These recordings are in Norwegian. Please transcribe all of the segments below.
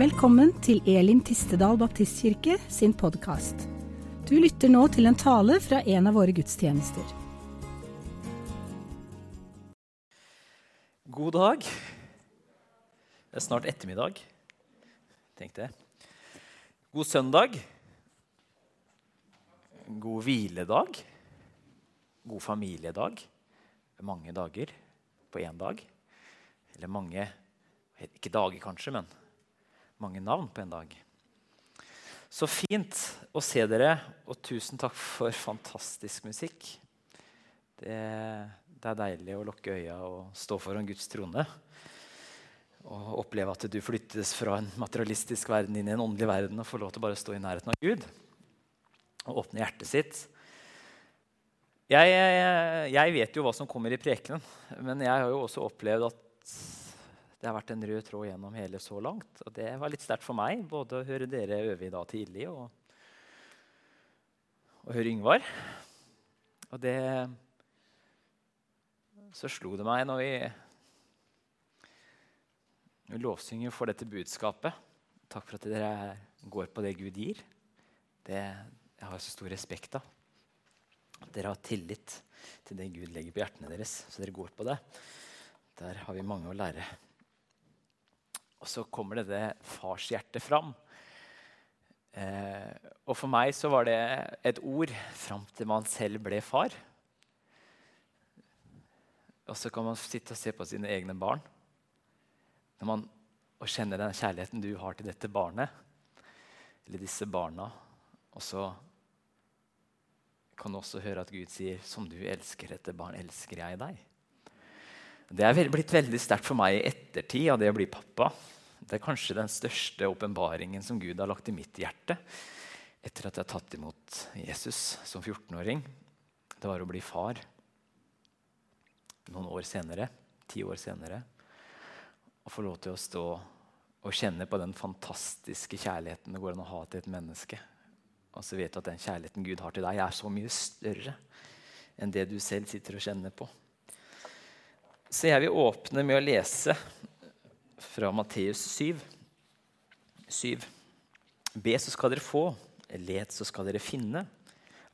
Velkommen til Elim Tistedal Baptistkirke sin podkast. Du lytter nå til en tale fra en av våre gudstjenester. God dag. Det er snart ettermiddag, tenkte jeg. God søndag. God hviledag. God familiedag. Mange dager på én dag. Eller mange Ikke dager, kanskje, men mange navn på en dag. Så fint å se dere, og tusen takk for fantastisk musikk. Det, det er deilig å lukke øya og stå foran Guds trone. Og oppleve at du flyttes fra en materialistisk verden inn i en åndelig verden og får lov til å bare stå i nærheten av Gud og åpne hjertet sitt. Jeg, jeg, jeg vet jo hva som kommer i prekenen, men jeg har jo også opplevd at det har vært en rød tråd gjennom hele så langt. Og det var litt sterkt for meg, både å høre dere øve i dag tidlig og, og høre Yngvar. Og det Så slo det meg når vi, vi lovsynger for dette budskapet Takk for at dere går på det Gud gir. Det jeg har så stor respekt av. Dere har tillit til det Gud legger på hjertene deres, så dere går på det. Der har vi mange å lære. Og så kommer dette farshjertet fram. Eh, og for meg så var det et ord fram til man selv ble far. Og så kan man sitte og se på sine egne barn Når man, og kjenne den kjærligheten du har til dette barnet, eller disse barna. Og så kan du også høre at Gud sier, 'Som du elsker dette barn, elsker jeg deg'. Det er blitt veldig sterkt for meg i ettertid av det å bli pappa. Det er kanskje den største åpenbaringen som Gud har lagt i mitt hjerte etter at jeg har tatt imot Jesus som 14-åring. Det var å bli far noen år senere, ti år senere. Og få lov til å stå og kjenne på den fantastiske kjærligheten det går an å ha til et menneske. Og så vet du at den kjærligheten Gud har til deg, er så mye større enn det du selv sitter og kjenner på. Så jeg vil åpne med å lese fra Matteus 7. 7. Be, så skal dere få. Let, så skal dere finne.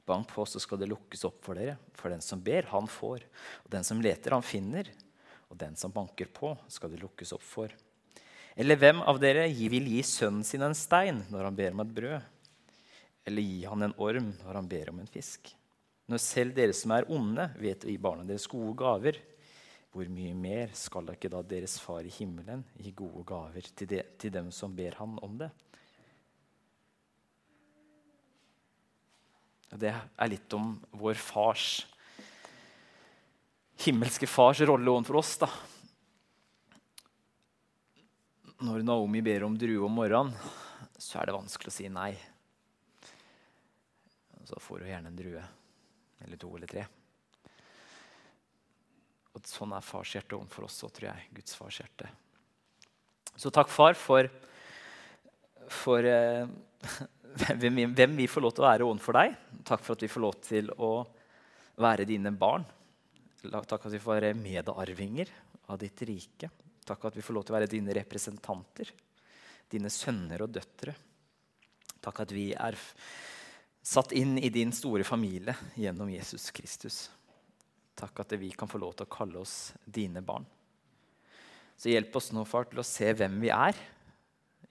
Bank på, så skal det lukkes opp for dere. For den som ber, han får. Og den som leter, han finner. Og den som banker på, skal det lukkes opp for. Eller hvem av dere vil gi sønnen sin en stein når han ber om et brød? Eller gi han en orm når han ber om en fisk? Når selv dere som er onde, vet å gi barna deres gode gaver, hvor mye mer skal ikke da deres far i himmelen gi gode gaver til, de, til dem som ber han om det? Det er litt om vår fars himmelske fars rolle overfor oss. da. Når Naomi ber om drue om morgenen, så er det vanskelig å si nei. Så får hun gjerne en drue. Eller to eller tre. Og sånn er fars hjerte overfor oss òg, tror jeg. Guds fars hjerte. Så takk, far, for, for eh, hvem, hvem, vi får lov til å være overfor deg. Takk for at vi får lov til å være dine barn. Takk at vi får være medarvinger av ditt rike. Takk at vi får lov til å være dine representanter, dine sønner og døtre. Takk at vi er satt inn i din store familie gjennom Jesus Kristus. Takk at vi kan få lov til å kalle oss dine barn. Så hjelp oss nå, far, til å se hvem vi er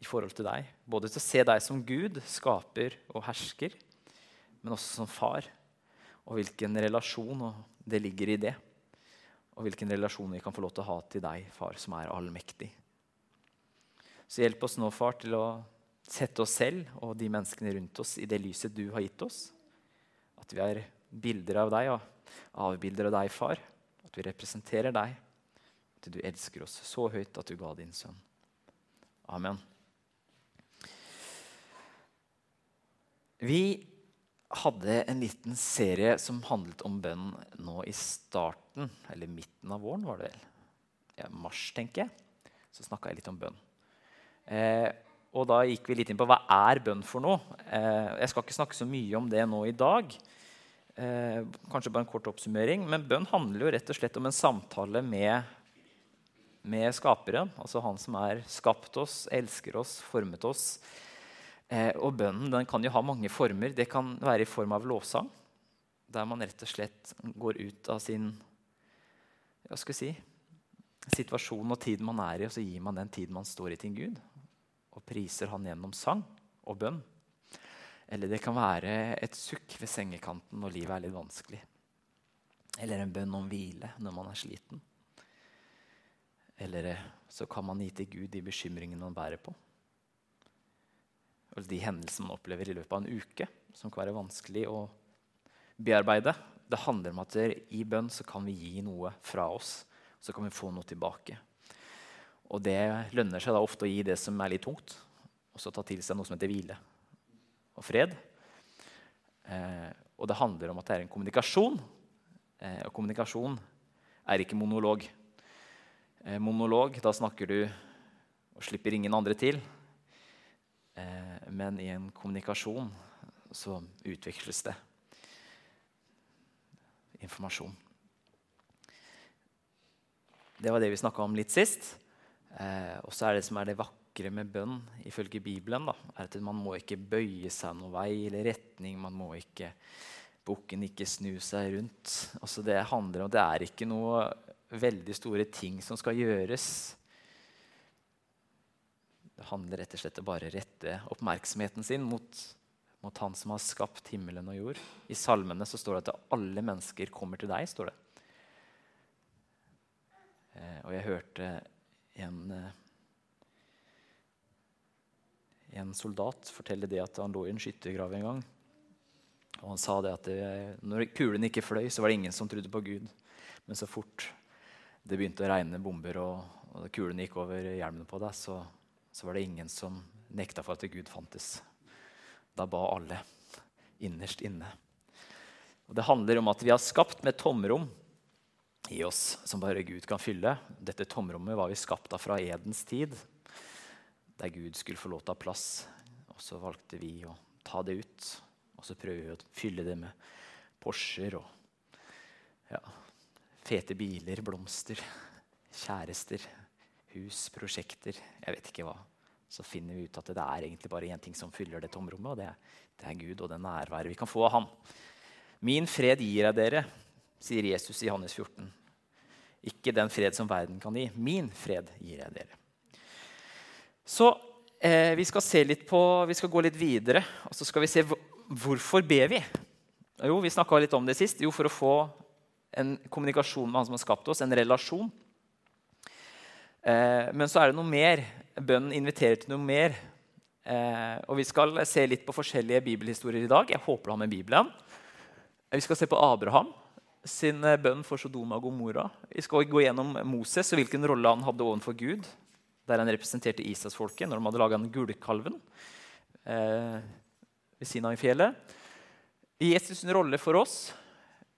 i forhold til deg. Både til å se deg som Gud, skaper og hersker, men også som far. Og hvilken relasjon det ligger i det. Og hvilken relasjon vi kan få lov til å ha til deg, far, som er allmektig. Så hjelp oss nå, far, til å sette oss selv og de menneskene rundt oss i det lyset du har gitt oss. At vi er bilder av deg. og avbilder av deg, far. At vi representerer deg. At du elsker oss så høyt at du ga din sønn. Amen. Vi hadde en liten serie som handlet om bønn nå i starten, eller midten av våren, var det vel? Ja, mars, tenker jeg. Så snakka jeg litt om bønn. Eh, og da gikk vi litt inn på hva er bønn for noe. Eh, jeg skal ikke snakke så mye om det nå i dag. Eh, kanskje bare en kort oppsummering. Men bønn handler jo rett og slett om en samtale med med skaperen, altså han som er skapt oss, elsker oss, formet oss. Eh, og bønnen den kan jo ha mange former. Det kan være i form av lovsang, der man rett og slett går ut av sin hva skal jeg si, situasjon og tid man er i, og så gir man den tiden man står i, til Gud. Og priser Han gjennom sang og bønn. Eller det kan være et sukk ved sengekanten når livet er litt vanskelig. Eller en bønn om hvile når man er sliten. Eller eh, så kan man gi til Gud de bekymringene man bærer på. Eller de hendelsene man opplever i løpet av en uke, som kan være vanskelig å bearbeide. Det handler om at i bønn så kan vi gi noe fra oss, så kan vi få noe tilbake. Og det lønner seg da ofte å gi det som er litt tungt, og så ta til seg noe som heter hvile og fred. Eh, og det handler om at det er en kommunikasjon. Eh, og kommunikasjon er ikke monolog. Eh, monolog, da snakker du og slipper ingen andre til. Eh, men i en kommunikasjon så utveksles det informasjon. Det var det vi snakka om litt sist. Eh, og så er det som er det vakre vakre med bønn ifølge Bibelen, da, er at man må ikke bøye seg noen vei eller retning. Man må ikke Bukken ikke snu seg rundt. Altså det handler om, det er ikke noe veldig store ting som skal gjøres. Det handler rett og slett om bare rette oppmerksomheten sin mot, mot Han som har skapt himmelen og jord. I salmene så står det at alle mennesker kommer til deg. står det. Eh, og jeg hørte en eh, en soldat fortelle det at han lå i en skyttergrav en gang. Og han sa det at det, når kulene ikke fløy, så var det ingen som trodde på Gud. Men så fort det begynte å regne bomber, og, og kulene gikk over hjelmene på deg, så, så, var det ingen som nekta for at Gud fantes. Da ba alle innerst inne. Og Det handler om at vi har skapt med tomrom i oss som bare Gud kan fylle. Dette tomrommet var vi skapt av fra Edens tid der Gud skulle få lov til å ha plass. Og så valgte vi å ta det ut. Og så prøver vi å fylle det med Porscher og ja, fete biler, blomster, kjærester, hus, prosjekter. Jeg vet ikke hva. Så finner vi ut at det er egentlig bare én ting som fyller det tomrommet, og det er, det er Gud og det nærværet vi kan få av Han. Min fred gir jeg dere, sier Jesus i Johannes 14. Ikke den fred som verden kan gi. Min fred gir jeg dere. Så eh, vi skal se litt på, vi skal gå litt videre, og så skal vi se hvorfor ber vi. Jo, vi snakka litt om det sist. Jo, for å få en kommunikasjon med han som har skapt oss, en relasjon. Eh, men så er det noe mer. Bønnen inviterer til noe mer. Eh, og Vi skal se litt på forskjellige bibelhistorier i dag. Jeg håper du har med Bibelen. Vi skal se på Abraham sin eh, bønn for Sodoma og Gomorra. Vi skal gå gjennom Moses og hvilken rolle han hadde overfor Gud der han representerte Isas-folket når de hadde laga gullkalven eh, ved siden av i fjellet. Jesus' rolle for oss,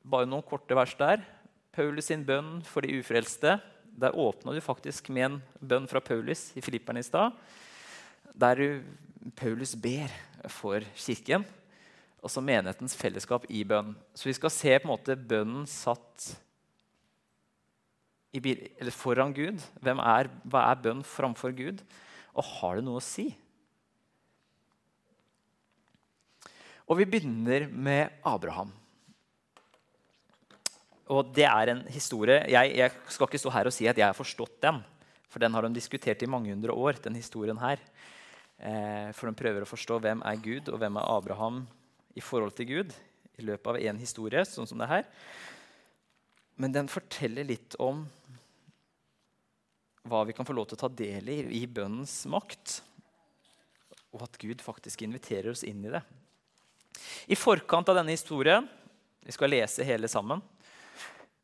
bare noen korte vers der. Paulus sin bønn for de ufrelste. Der åpna du faktisk med en bønn fra Paulus i Filipperne i stad. Der Paulus ber for kirken, og så menighetens fellesskap i bønn. Så vi skal se på en måte bønnen satt foran Gud? Er, hva er bønn framfor Gud? Og har det noe å si? Og vi begynner med Abraham. Og det er en historie jeg, jeg, skal ikke stå her og si at jeg har forstått den. For den har de diskutert i mange hundre år. den historien her. Eh, for de prøver å forstå hvem er Gud og hvem er Abraham i forhold til Gud. i løpet av én historie, sånn som det her. Men den forteller litt om hva vi kan få lov til å ta del i i bønnens makt. Og at Gud faktisk inviterer oss inn i det. I forkant av denne historien, vi skal lese hele sammen,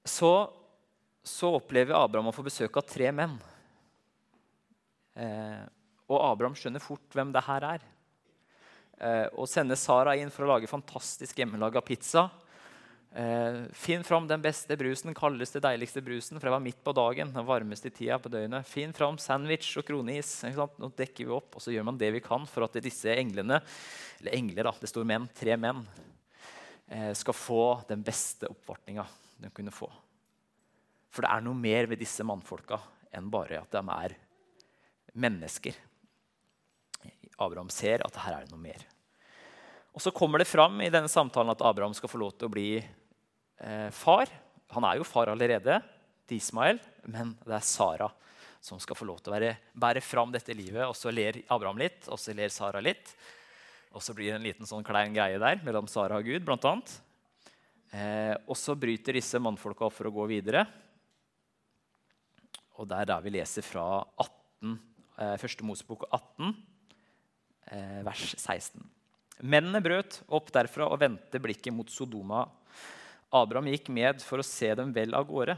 så, så opplever Abraham å få besøk av tre menn. Eh, og Abraham skjønner fort hvem det her er. Eh, og sender Sara inn for å lage fantastisk hjemmelaga pizza. Eh, finn fram den beste brusen, kaldeste, deiligste brusen, for det var midt på dagen. den varmeste tida på døgnet. Finn fram sandwich og kronis. Nå dekker vi opp, og så gjør man det vi kan for at disse englene, eller engler, da, det står menn, tre menn, eh, skal få den beste oppvartninga de kunne få. For det er noe mer ved disse mannfolka enn bare at de er mennesker. Abraham ser at her er det noe mer. Og Så kommer det fram i denne samtalen at Abraham skal få lov til å bli eh, far. Han er jo far allerede til Ismael, men det er Sara som skal få lov til å være, bære fram dette livet. Og så ler Abraham litt, og så ler Sara litt. Og så blir det en liten sånn klein greie der mellom Sara og Gud. Blant annet. Eh, og så bryter disse mannfolka opp for å gå videre. Og det er der vi leser fra 18, eh, første Mosebok 18, eh, vers 16. Mennene brøt opp derfra og vendte blikket mot Sodoma. Abraham gikk med for å se dem vel av gårde.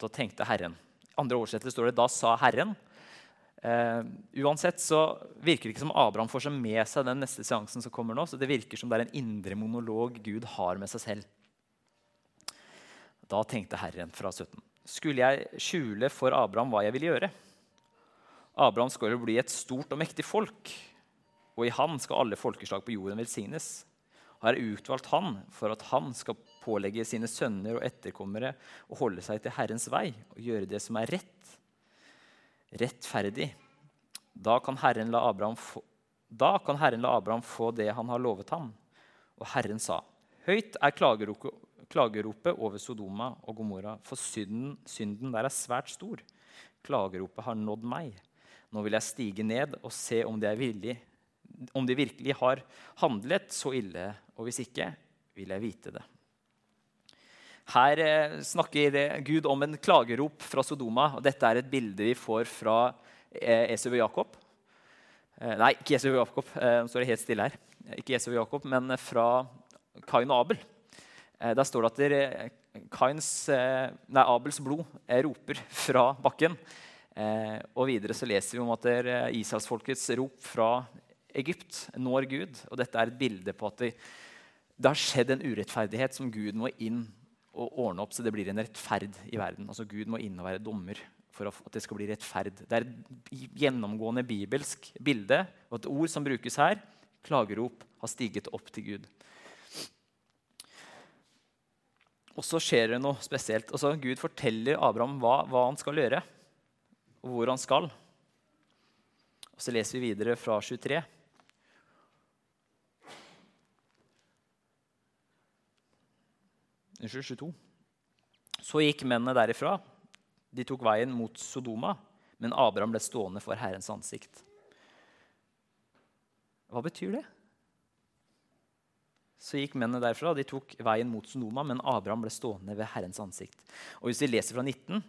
Da tenkte Herren. Andre oversettelser står det 'da sa Herren'. Uh, uansett så virker det ikke som Abraham får seg med seg den neste seansen som kommer nå. så Det virker som det er en indre monolog Gud har med seg selv. Da tenkte Herren fra 17. Skulle jeg skjule for Abraham hva jeg ville gjøre? Abraham skal jo bli et stort og mektig folk, og i han skal alle folkeslag på jorden velsignes. Har jeg utvalgt han for at han skal pålegge sine sønner og etterkommere å holde seg til Herrens vei og gjøre det som er rett, rettferdig. Da kan Herren la Abraham få, Herren la Abraham få det han har lovet ham. Og Herren sa, høyt er klageropet over Sodoma og Gomorra, for synden, synden der er svært stor. Klageropet har nådd meg. Nå vil jeg stige ned og se om de, villig, om de virkelig har handlet så ille, og hvis ikke, vil jeg vite det. Her eh, snakker Gud om en klagerop fra Sodoma. og Dette er et bilde vi får fra eh, Esau og Jakob. Eh, nei, ikke Esau og Jakob. Nå står det helt stille her. Ikke Esau og Jakob, men fra Kain og Abel. Der står det at Kains, nei, Abels blod roper fra bakken. Og videre så leser vi om at Israelsfolkets rop fra Egypt når Gud. Og dette er et bilde på at det, det har skjedd en urettferdighet som Gud må inn å ordne opp så det blir en rettferd i verden. Altså Gud må inn og være dommer for at det skal bli rettferd. Det er et gjennomgående bibelsk bilde. Og et ord som brukes her, klagerop, har stiget opp til Gud. Og så skjer det noe spesielt. Altså, Gud forteller Abraham hva, hva, han skal gjøre, og hvor han skal. Og Så leser vi videre fra 23. Unnskyld, 22. Så gikk mennene derifra. De tok veien mot Sodoma, men Abraham ble stående for Herrens ansikt. Hva betyr det? Så gikk mennene derfra, de tok veien mot Sodoma, men Abraham ble stående ved Herrens ansikt. Og Hvis vi leser fra 19,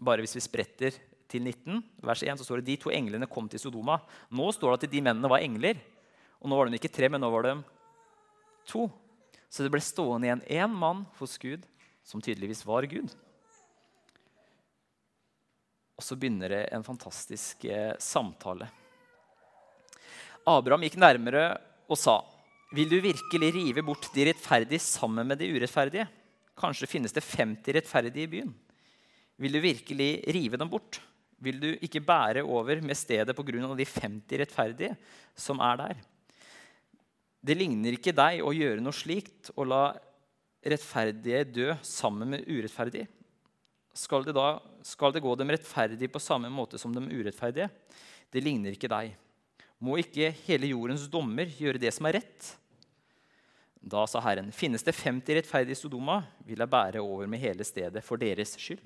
bare hvis vi spretter til 19, vers 1, så står det de to englene kom til Sodoma. Nå står det at de mennene var engler. Og nå var de ikke tre, men nå var de to. Så det ble stående igjen én mann hos Gud, som tydeligvis var Gud. Og så begynner det en fantastisk eh, samtale. Abraham gikk nærmere og sa, 'Vil du virkelig rive bort de rettferdige sammen med de urettferdige?' 'Kanskje finnes det 50 rettferdige i byen.' 'Vil du virkelig rive dem bort?' 'Vil du ikke bære over med stedet pga. de 50 rettferdige som er der?' Det ligner ikke deg å gjøre noe slikt og la rettferdige dø sammen med urettferdige. Skal det, da, skal det gå dem rettferdige på samme måte som dem urettferdige? Det ligner ikke deg. Må ikke hele jordens dommer gjøre det som er rett? Da sa Herren, finnes det 50 rettferdige i Sodoma, vil jeg bære over med hele stedet for deres skyld.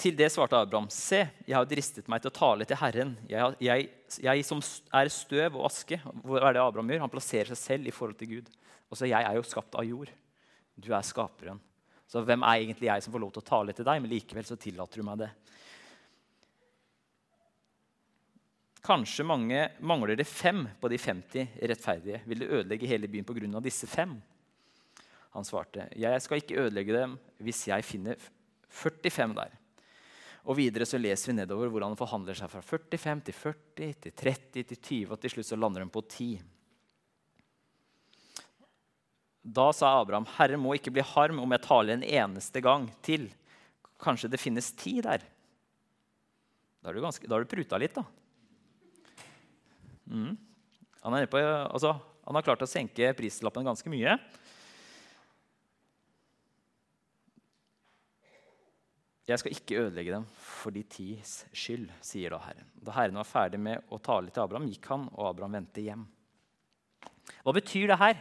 Til det svarte Abraham, se, jeg har dristet meg til å tale til Herren. Jeg, jeg, jeg som er støv og aske. Hva er det Abraham gjør? Han plasserer seg selv i forhold til Gud. Og så Jeg er jo skapt av jord. Du er skaperen. Så hvem er egentlig jeg som får lov til å tale til deg? Men likevel så tillater du meg det. Kanskje mange mangler det fem på de 50 rettferdige. Vil du ødelegge hele byen pga. disse fem? Han svarte, jeg skal ikke ødelegge dem hvis jeg finner 45 der. Og videre så leser vi nedover hvordan han forhandler seg fra 45 til 40 til 30 til 20, og til slutt så lander han på 10. Da sa Abraham, 'Herre må ikke bli harm om jeg taler en eneste gang til.' Kanskje det finnes ti der? Da har du, du pruta litt, da. Mm. Han, på, altså, han har klart å senke prislappen ganske mye. Jeg skal ikke ødelegge dem for de tids skyld, sier da Herren. Da Herren var ferdig med å tale til Abraham, gikk han, og Abraham vendte hjem. Hva betyr det her?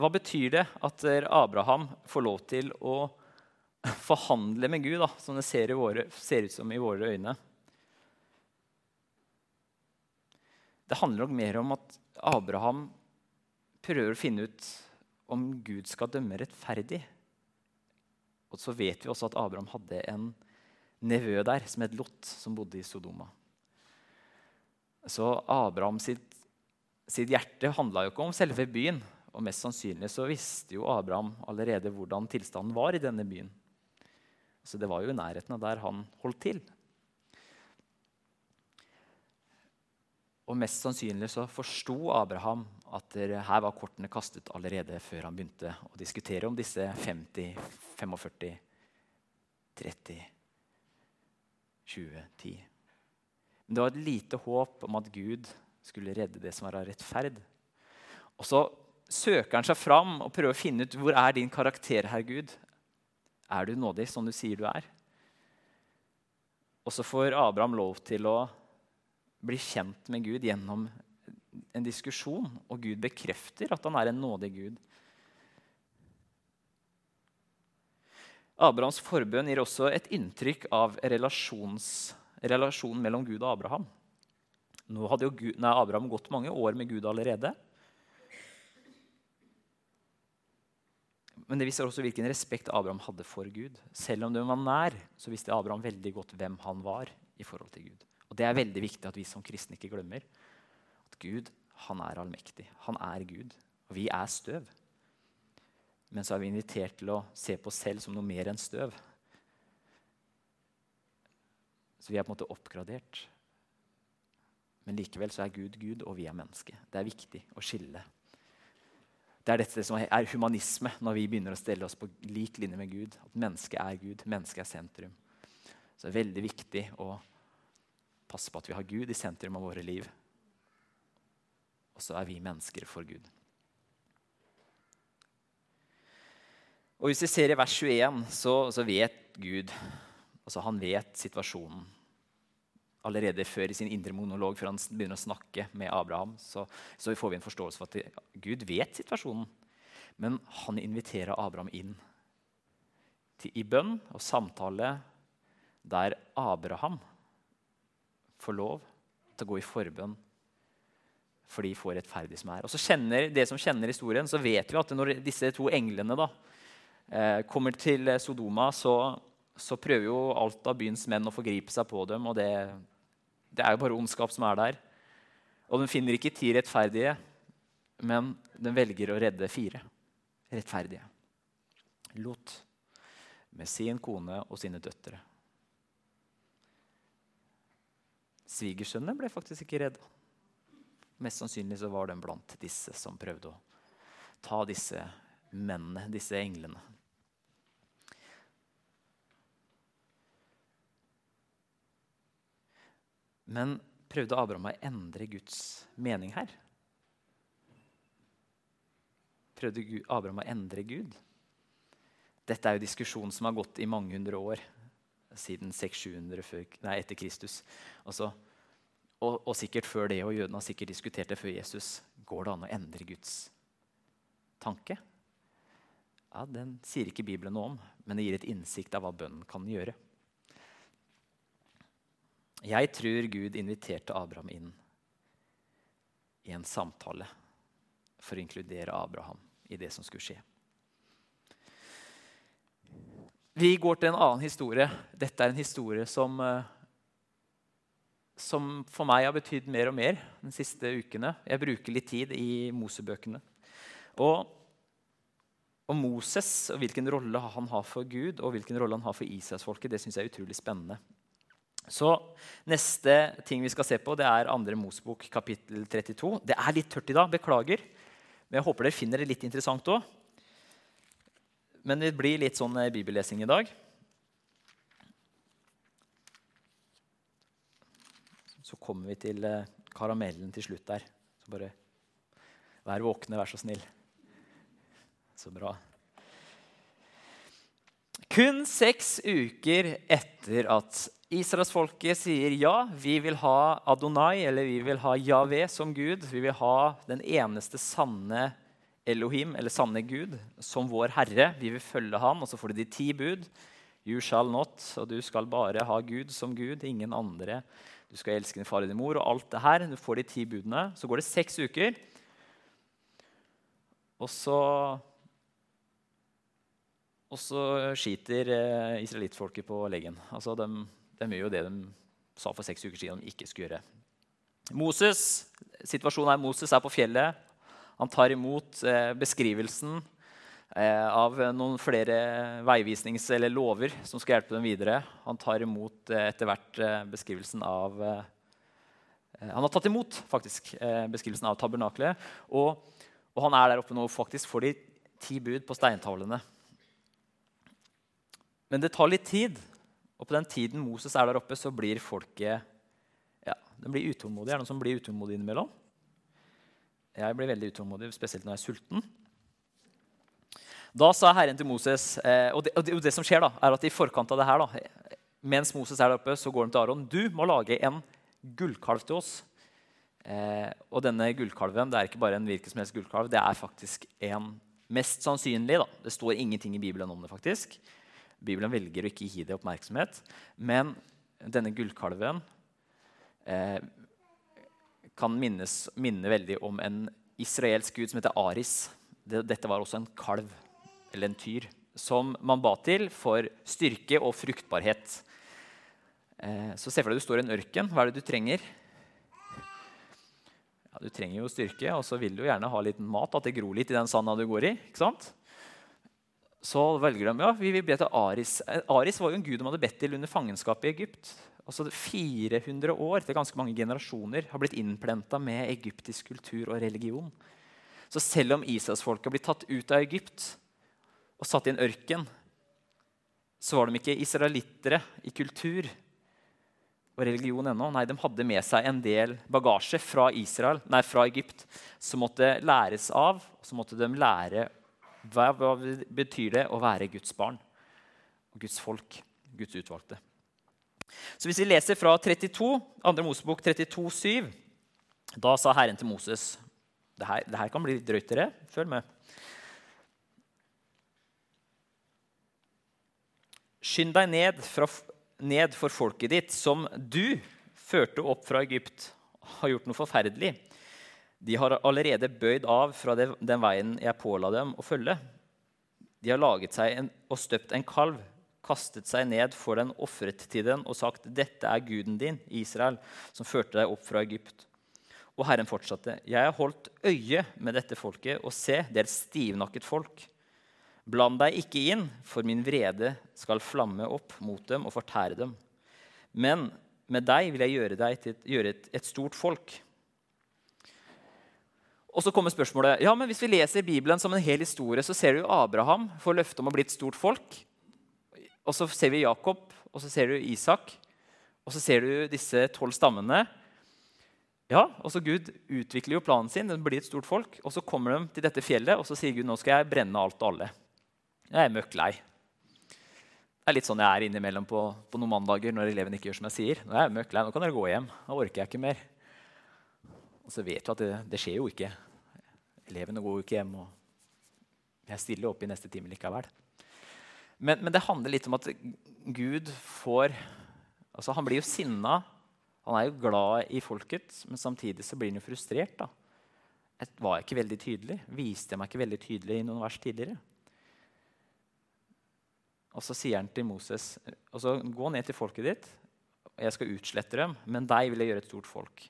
Hva betyr det at Abraham får lov til å forhandle med Gud, da, som det ser, våre, ser, ut som i våre øyne? Det handler nok mer om at Abraham prøver å finne ut om Gud skal dømme rettferdig. Og så vet vi også at Abraham hadde en nevø der som het Lot, som bodde i Sodoma. Så Abraham sitt, sitt hjerte handla jo ikke om selve byen. Og mest sannsynlig så visste jo Abraham allerede hvordan tilstanden var i denne byen. Så det var jo i nærheten av der han holdt til. Og mest sannsynlig så forsto Abraham at her var kortene kastet allerede før han begynte å diskutere om disse 50, 45, 30, 20, 10. Men det var et lite håp om at Gud skulle redde det som var av rettferd. Og så søker han seg fram og prøver å finne ut hvor er din karakter, herr Gud. Er du nådig som du sier du er? Og så får Abraham lov til å blir kjent med Gud gjennom en diskusjon, og Gud bekrefter at han er en nådig Gud. Abrahams forbønn gir også et inntrykk av relasjonen mellom Gud og Abraham. Nå hadde Gud, nei, Abraham gått mange år med Gud allerede. Men det viser også hvilken respekt Abraham hadde for Gud. Selv om det var nær, så visste Abraham veldig godt hvem han var i forhold til Gud. Og Det er veldig viktig at vi som kristne ikke glemmer. At Gud han er allmektig. Han er Gud. Og vi er støv. Men så er vi invitert til å se på oss selv som noe mer enn støv. Så vi er på en måte oppgradert. Men likevel så er Gud Gud, og vi er menneske. Det er viktig å skille. Det er dette som er humanisme, når vi begynner å stelle oss på lik linje med Gud. At mennesket er Gud, mennesket er sentrum. Så det er veldig viktig å passe på at vi har Gud i sentrum av våre liv. Og så er vi mennesker for Gud. Og Hvis vi ser i vers 21, så, så vet Gud altså Han vet situasjonen. Allerede før i sin indre monolog, før han begynner å snakke med Abraham, så, så får vi en forståelse for at Gud vet situasjonen. Men han inviterer Abraham inn til, i bønn og samtale der Abraham får lov til å gå i forbønn for de får rettferdige som er. Og så kjenner, det som kjenner historien, så vet vi at når disse to englene da, eh, kommer til Sodoma, så, så, prøver jo alt av byens menn å forgripe seg på dem. Og det, det er jo bare ondskap som er der. Og den finner ikke ti rettferdige, men den velger å redde fire rettferdige. Lot med sin kone og sine døtre. Svigersønnene ble faktisk ikke redda. Mest sannsynlig så var den blant disse som prøvde å ta disse mennene, disse englene. Men prøvde Abraham å endre Guds mening her? Prøvde Abraham å endre Gud? Dette er jo diskusjonen som har gått i mange hundre år siden 600-700 etter Kristus. Altså, og, og, sikkert før det, og jødene har sikkert diskutert det før Jesus. Går det an å endre Guds tanke? Ja, Den sier ikke Bibelen noe om, men det gir et innsikt av hva bønnen kan gjøre. Jeg tror Gud inviterte Abraham inn i en samtale for å inkludere Abraham i det som skulle skje. Vi går til en annen historie. Dette er en historie som, eh, som for meg har betydd mer og mer de siste ukene. Jeg bruker litt tid i Mosebøkene. Og, og Moses og hvilken rolle han har for Gud og hvilken rolle han har for Israelsfolket, det syns jeg er utrolig spennende. Så Neste ting vi skal se på, det er 2. Mosebok kapittel 32. Det er litt tørt i dag, beklager. Men jeg håper dere finner det litt interessant òg. Men det blir litt sånn eh, bibellesing i dag. Så kommer vi til eh, karamellen til slutt der. Så bare vær våkne, vær så snill. Så bra. Kun seks uker etter at israelsfolket sier ja, vi vil ha Adonai, eller vi vil ha Javé som Gud, vi vil ha den eneste sanne Elohim, eller sanne Gud, som vår Herre. Vi vil følge ham, og så får du de ti bud. You shall not, og du skal bare ha Gud som Gud, ingen andre. Du skal elske din far og din mor, og alt det her. Du får de ti budene. Så går det seks uker, og så og så skiter eh, israelittfolket på leggen. Altså, de, de, gjør jo det de sa for seks uker siden de ikke skulle gjøre. Moses, Situasjonen er Moses er på fjellet. Han tar imot eh, beskrivelsen eh, av noen flere veivisnings- eller lover som skal hjelpe dem videre. Han tar imot eh, etter hvert beskrivelsen av Han har tatt imot faktisk beskrivelsen av tabernaklet. Og, og, han er der oppe nå faktisk for de ti bud på steintavlene. Men det tar litt tid. Og på den tiden Moses er der oppe, så blir folket ja, de blir utålmodige. Er det noen som blir utålmodige innimellom? Jeg blir veldig utålmodig, spesielt når jeg er sulten. Da sa Herren til Moses eh, og, det, og, det, som skjer da, er at i forkant av det her, da, mens Moses er der oppe, så går han til Aron. Du må lage en gullkalv til oss. Eh, og denne gullkalven det er ikke bare en hvilken som helst gullkalv. Det er faktisk en mest sannsynlig. da, Det står ingenting i Bibelen om det. faktisk. Bibelen velger å ikke gi det oppmerksomhet. Men denne gullkalven eh, kan minnes, minne veldig om en israelsk gud som heter Aris. Dette var også en kalv, eller en tyr, som man ba til for styrke og fruktbarhet. Eh, så se for deg du står i en ørken. Hva er det du trenger? Ja, du trenger jo styrke, og så vil du gjerne ha litt mat. At det gror litt i den sanda du går i. ikke sant? Så velger de ja, vi vil be til Aris. Eh, Aris var jo en gud de hadde bedt til under fangenskapet i Egypt altså 400 år, det er ganske mange generasjoner, har blitt innplenta med egyptisk kultur og religion. Så selv om Israelsfolket blitt tatt ut av Egypt og satt i en ørken, så var de ikke israelittere i kultur og religion ennå. Nei, de hadde med seg en del bagasje fra, Israel, nei, fra Egypt som måtte læres av. Så måtte de lære hva, hva betyr det å være Guds barn og Guds folk, Guds utvalgte. Så hvis vi leser fra 32, 2. Mosebok 32, 7, da sa Herren til Moses det her, kan bli drøyt, dere. Følg med. Skynd deg ned, fra, ned, for folket ditt, som du førte opp fra Egypt, har gjort noe forferdelig. De har allerede bøyd av fra den veien jeg påla dem å følge. De har laget seg en, og støpt en kalv kastet seg ned for den, ofret til den og sagt, 'Dette er guden din, Israel, som førte deg opp fra Egypt.' Og Herren fortsatte, 'Jeg har holdt øye med dette folket, og se, det er et stivnakket folk.' Bland deg ikke inn, for min vrede skal flamme opp mot dem og fortære dem. Men med deg vil jeg gjøre deg til gjøre et, et stort folk. Og så kommer spørsmålet, ja, men Hvis vi leser Bibelen som en hel historie, så ser du Abraham får løfte om å bli et stort folk. Og så ser vi Jakob, og så ser du Isak, og så ser du disse tolv stammene. Ja, og så Gud utvikler jo planen sin, den blir et stort folk. Og så kommer de til dette fjellet, og så sier Gud nå skal jeg brenne alt og alle. Jeg er møkk lei. Det er litt sånn jeg er innimellom på, på noen mandager når eleven ikke gjør som jeg sier. Nå er jeg møkk lei, nå kan dere gå hjem. Nå orker jeg ikke mer. Og så vet du at det, det skjer jo ikke. Elevene går jo ikke hjem. og Jeg stiller opp i neste time likevel. Men, men, det handler litt om at Gud får altså Han blir jo sinna. Han er jo glad i folket, men samtidig så blir han jo frustrert. da. Jeg var ikke veldig tydelig. Viste jeg meg ikke veldig tydelig i noen vers tidligere? Og så sier han til Moses altså, gå ned til folket ditt, og jeg skal utslette dem, men deg vil jeg gjøre et stort folk.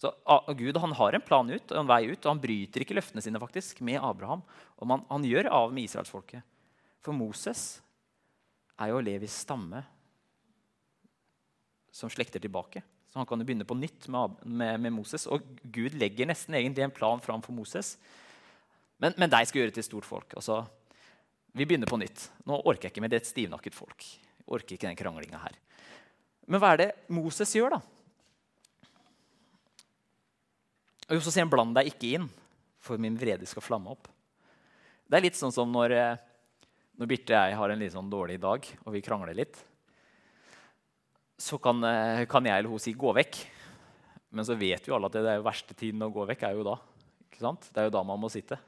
Så Gud han har en plan ut, og en vei ut, og han bryter ikke løftene sine faktisk med Abraham. Og man, han gjør av med israelsfolket. For Moses er jo Levis stamme som slekter tilbake. Så han kan jo begynne på nytt med, med, med, Moses. Og Gud legger nesten egentlig en plan fram for Moses. Men, men deg skal gjøre til stort folk. Altså, vi begynner på nytt. Nå orker jeg ikke med det et stivnakket folk. Jeg orker ikke den kranglinga her. Men hva er det Moses gjør, da? Og så sier han 'bland deg ikke inn, for min vrede skal flamme opp'. Det er litt sånn som når, eh, når Birte og jeg har en litt sånn dårlig dag, og vi krangler litt, så kan, eh, kan jeg eller hun si 'gå vekk'. Men så vet jo alle at det er jo verste tiden å gå vekk er jo da. Det er jo da man må sitte.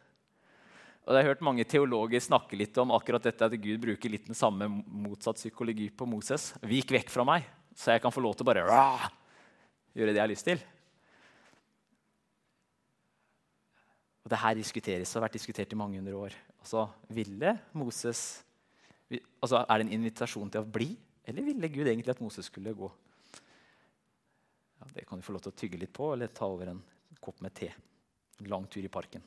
Og Jeg har hørt mange teologer snakke litt om akkurat dette at Gud bruker litt den samme motsatt psykologi på Moses. Vik vekk fra meg, så jeg kan få lov til å bare gjøre det jeg har lyst til. Det her diskuteres og har vært diskutert i mange hundre år. Altså, Ville Moses altså, Er det en invitasjon til å bli, eller ville Gud egentlig at Moses skulle gå? Ja, det kan du få lov til å tygge litt på, eller ta over en kopp med te. En lang tur i parken.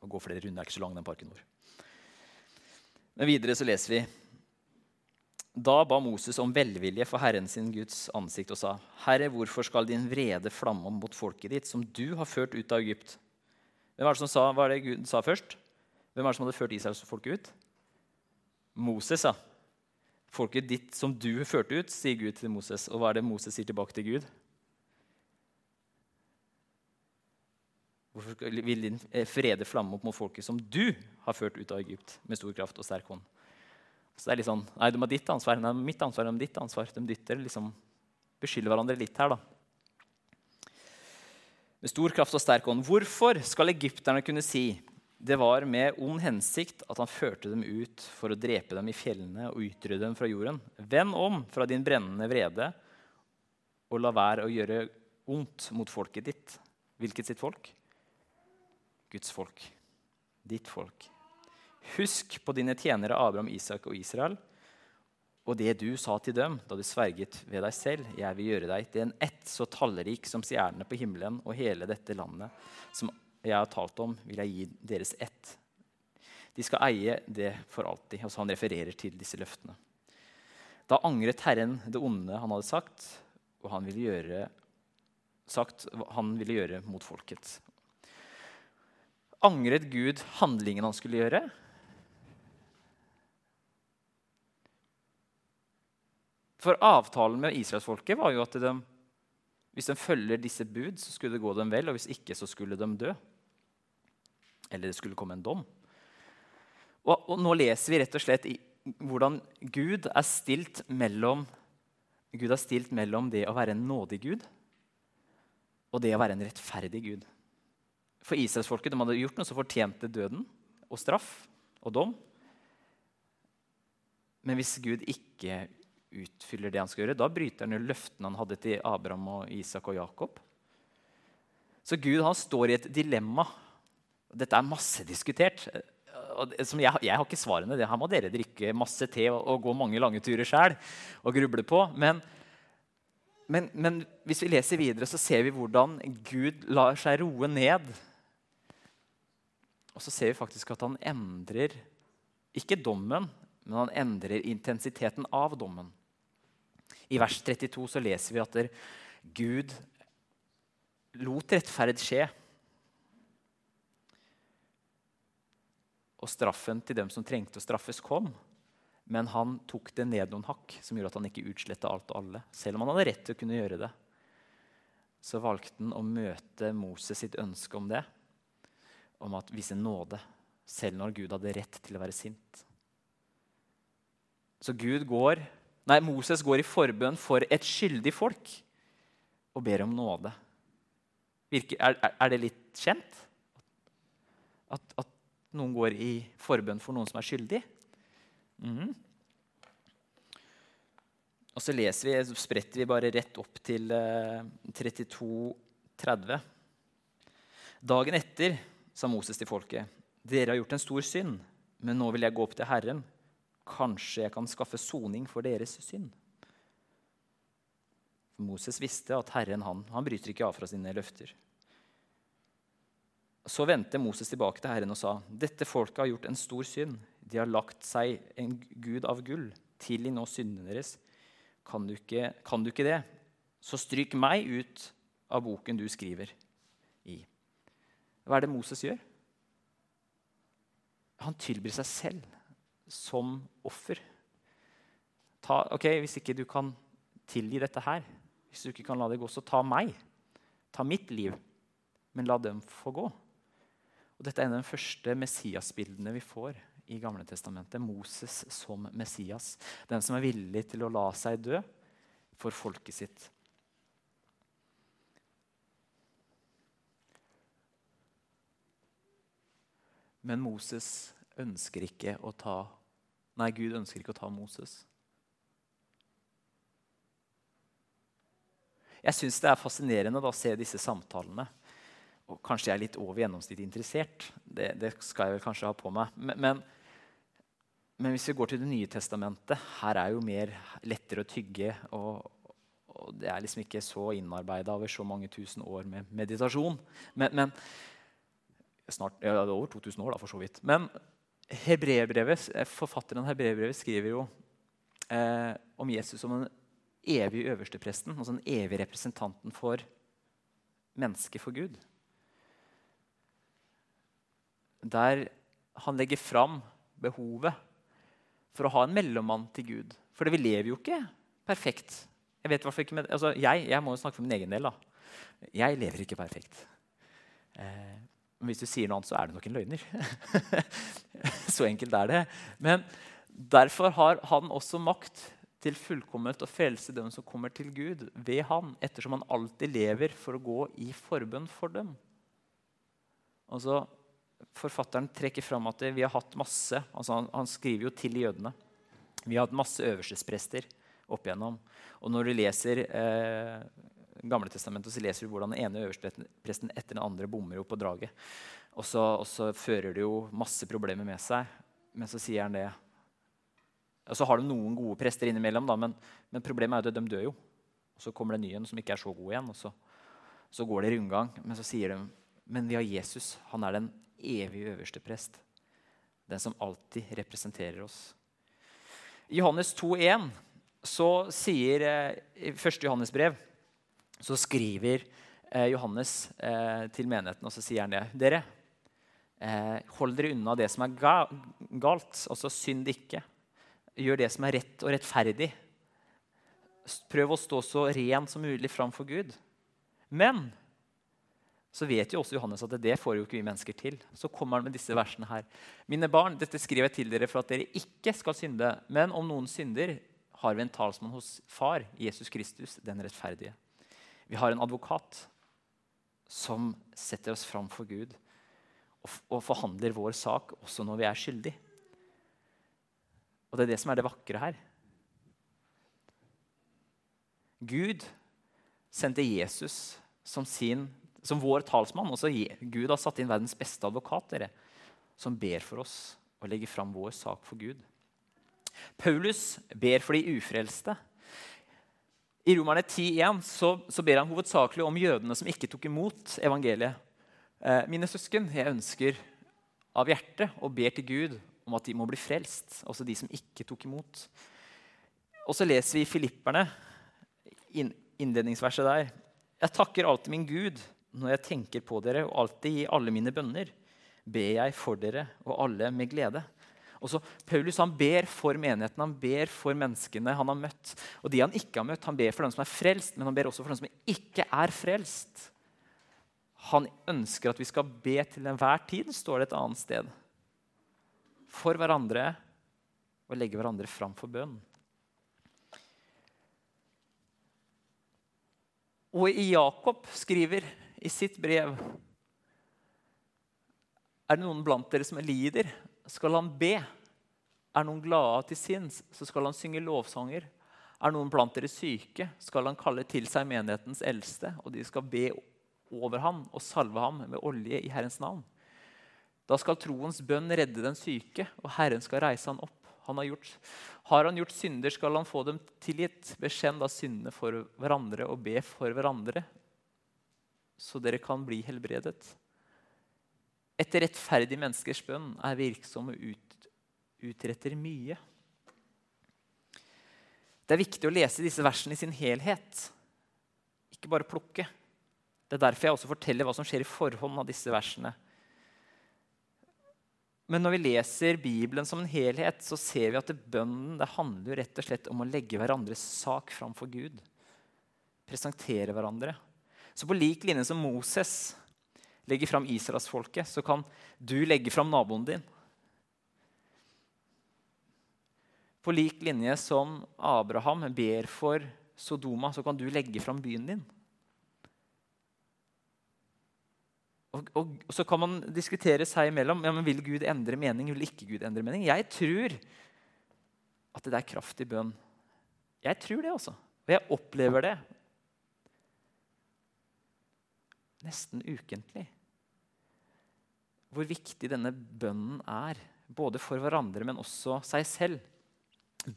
Og gå flere runder er ikke så lang, den parken vår. Men videre så leser vi da ba Moses om velvilje for Herren sin Guds ansikt og sa.: Herre, hvorfor skal din vrede flamme om mot folket ditt, som du har ført ut av Egypt? Hvem var det som sa, hva er det Gud sa først? Hvem er det som hadde ført Israels folk ut? Moses, ja. Folket ditt som du førte ut, sier Gud til Moses. Og hva er det Moses sier tilbake til Gud? Hvorfor vil din eh, frede flamme opp mot folket som du har ført ut av Egypt med stor kraft og sterk hånd? Så det er litt sånn, Nei, de har ditt ansvar. Nei, mitt ansvar er ditt ansvar. De dytter liksom, beskylder hverandre litt her. da med stor kraft og sterk ånd. Hvorfor skal egypterne kunne si det var med ond hensikt at han førte dem ut for å drepe dem i fjellene og utrydde dem fra jorden? Vend om fra din brennende vrede og la være å gjøre ondt mot folket ditt. Hvilket sitt folk? Guds folk. Ditt folk. Husk på dine tjenere Abraham, Isak og Israel og det du sa til dem da du sverget ved deg selv, jeg vil gjøre deg til en ett så tallrik som stjernene på himmelen og hele dette landet som jeg har talt om, vil jeg gi deres ett. De skal eie det for alltid. Altså han refererer til disse løftene. Da angret Herren det onde han hadde sagt, og han ville gjøre, sagt, han ville gjøre mot folket. Angret Gud handlingen han skulle gjøre? For avtalen med israelsfolket var jo at de, hvis de følger disse bud, så skulle det gå dem vel, og hvis ikke, så skulle de dø. Eller det skulle komme en dom. Og, og nå leser vi rett og slett i, hvordan Gud er stilt mellom Gud er stilt mellom det å være en nådig Gud og det å være en rettferdig Gud. For israelsfolket hadde gjort noe som fortjente døden og straff og dom. Men hvis Gud ikke utfyller det han skal gjøre. Da bryter han jo løftene han hadde til Abraham, og Isak og Jakob. Så Gud han står i et dilemma. Dette er massediskutert. Jeg, jeg har ikke svarene. Det her må dere drikke masse te og, og gå mange lange turer sjøl og gruble på. Men, men, men, hvis vi leser videre, så ser vi hvordan Gud lar seg roe ned. Og så ser vi faktisk at han endrer ikke dommen, men han endrer intensiteten av dommen. I vers 32 så leser vi at Gud lot rettferd skje. Og straffen til dem som trengte å straffes, kom. Men han tok det ned noen hakk, som gjorde at han ikke utsletta alt og alle. Selv om han hadde rett til å kunne gjøre det. Så valgte han å møte Moses sitt ønske om det, om at vise nåde, selv når Gud hadde rett til å være sint. Så Gud går Nei, Moses går i forbønn for et skyldig folk og ber om nåde. Virker, er, er, det litt kjent? At, at, noen går i forbønn for noen som er skyldig? Mm. Og så leser vi, så spretter vi bare rett opp til eh, 32,30. Dagen etter sa Moses til folket.: Dere har gjort en stor synd, men nå vil jeg gå opp til Herren Kanskje jeg kan skaffe soning for deres synd. For Moses visste at Herren han, han bryter ikke av fra sine løfter. Så vendte Moses tilbake til Herren og sa.: Dette folket har gjort en stor synd. De har lagt seg en gud av gull. Tilgi nå syndene deres. Kan du, ikke, kan du ikke det, så stryk meg ut av boken du skriver i. Hva er det Moses gjør? Han tilbyr seg selv som offer. Ta, ok, Hvis ikke du kan tilgi dette her, hvis du ikke kan la det gå, så ta meg. Ta mitt liv, men la dem få gå. Og Dette er en av de første Messias-bildene vi får i Gamle testamentet. Moses som Messias. Den som er villig til å la seg dø for folket sitt. Men Moses ønsker ikke å ta Nei, Gud ønsker ikke å ta Moses. Jeg syns det er fascinerende da, å se disse samtalene. Og kanskje jeg er litt over gjennomsnittet interessert. Det, det, skal jeg vel kanskje ha på meg. Men, men, men, hvis vi går til Det nye testamentet, her er jo mer lettere å tygge. Og, og det er liksom ikke så innarbeida over så mange tusen år med meditasjon. Men, men snart, ja, det er over 2000 år, da, for så vidt. Men forfatteren av hebreerbrevet skriver jo eh, om Jesus som den evige øverstepresten, altså den evige representanten for mennesket for Gud. Der han legger fram behovet for å ha en mellommann til Gud. For vi lever jo ikke perfekt. Jeg, vet ikke altså jeg, jeg må jo snakke for min egen del. da. Jeg lever ikke perfekt. Eh, men hvis du sier noe annet, så er det nok en løgner. så enkelt er det. Men derfor har han også makt til fullkomment å frelse dem som kommer til Gud ved han, ettersom han alltid lever for å gå i forbønn for dem. Altså, Forfatteren trekker fram at vi har hatt masse altså han, han, skriver jo til jødene. Vi har hatt masse øverstesprester opp igjennom. Og når du leser eh, Gamle testamentet så leser vi hvordan den ene øverstepresten etter den andre bommer opp på draget. Og så, og så, fører det jo masse problemer med seg. Men så sier han det. Og så har de noen gode prester innimellom, da, men, men, problemet er at de dør jo. Og så kommer det en ny en som ikke er så god igjen. og så, så går det rundgang. Men så sier de men vi har Jesus. Han er den evige øverste prest. Den som alltid representerer oss. I Johannes 2,1 så sier eh, i 1. Johannes brev så skriver eh, Johannes eh, til menigheten, og så sier han det. Dere, eh, hold dere unna det som er ga galt. Altså synd ikke. Gjør det som er rett og rettferdig. Prøv å stå så ren som mulig framfor Gud. Men så vet jo også Johannes at det får jo ikke vi mennesker til. Så kommer han med disse versene her. Mine barn, dette skriver jeg til dere for at dere ikke skal synde. Men om noen synder, har vi en talsmann hos Far, Jesus Kristus, den rettferdige. Vi har en advokat som setter oss fram for Gud og, og forhandler vår sak også når vi er skyldige. Og det er det som er det vakre her. Gud sendte Jesus som, sin, som vår talsmann. Også Gud har satt inn verdens beste advokat, dere, som ber for oss og legger fram vår sak for Gud. Paulus ber for de ufrelste. I Romerne 10,1 så, så ber han hovedsakelig om jødene som ikke tok imot evangeliet. Eh, mine søsken, jeg ønsker av hjertet og ber til Gud om at de må bli frelst, også de som ikke tok imot. Og så leser vi Filipperne, innledningsverset der. Jeg takker alltid min Gud når jeg tenker på dere, og alltid i alle mine bønner ber jeg for dere og alle med glede. Og så Paulus han ber for menigheten, han ber for menneskene han har møtt. Og de han ikke har møtt, Han ber for dem som er frelst, men han ber også for dem som ikke er frelst. Han ønsker at vi skal be til enhver tid, står det et annet sted. For hverandre og legge hverandre fram for bønn. Og i Jakob skriver i sitt brev Er det noen blant dere som lider? Skal han be. Er noen glade til sinns, så skal han synge lovsanger. Er noen blant dere syke, skal han kalle til seg menighetens eldste, og de skal be over ham og salve ham med olje i Herrens navn. Da skal troens bønn redde den syke, og Herren skal reise han opp. Han har, gjort, har han gjort synder, skal han få dem tilgitt. Bekjenn da syndene for hverandre og be for hverandre, så dere kan bli helbredet. Et rettferdig menneskers bønn er virksom og ut, utretter mye. Det er viktig å lese disse versene i sin helhet, ikke bare plukke. Det er derfor jeg også forteller hva som skjer i forhånd av disse versene. Men når vi leser Bibelen som en helhet, så ser vi at bønnen det handler rett og slett om å legge hverandres sak framfor Gud. Presentere hverandre. Så på lik linje som Moses legger fram israelsfolket, så kan du legge fram naboen din. På lik linje som Abraham ber for Sodoma, så kan du legge fram byen din. Og, og, og, Så kan man diskutere seg imellom ja, men vil Gud endre mening. Vil ikke Gud endre mening? Jeg tror at det er kraft i bønn. Jeg tror det, altså. Og jeg opplever det nesten ukentlig. Hvor viktig denne bønnen er, både for hverandre, men også seg selv.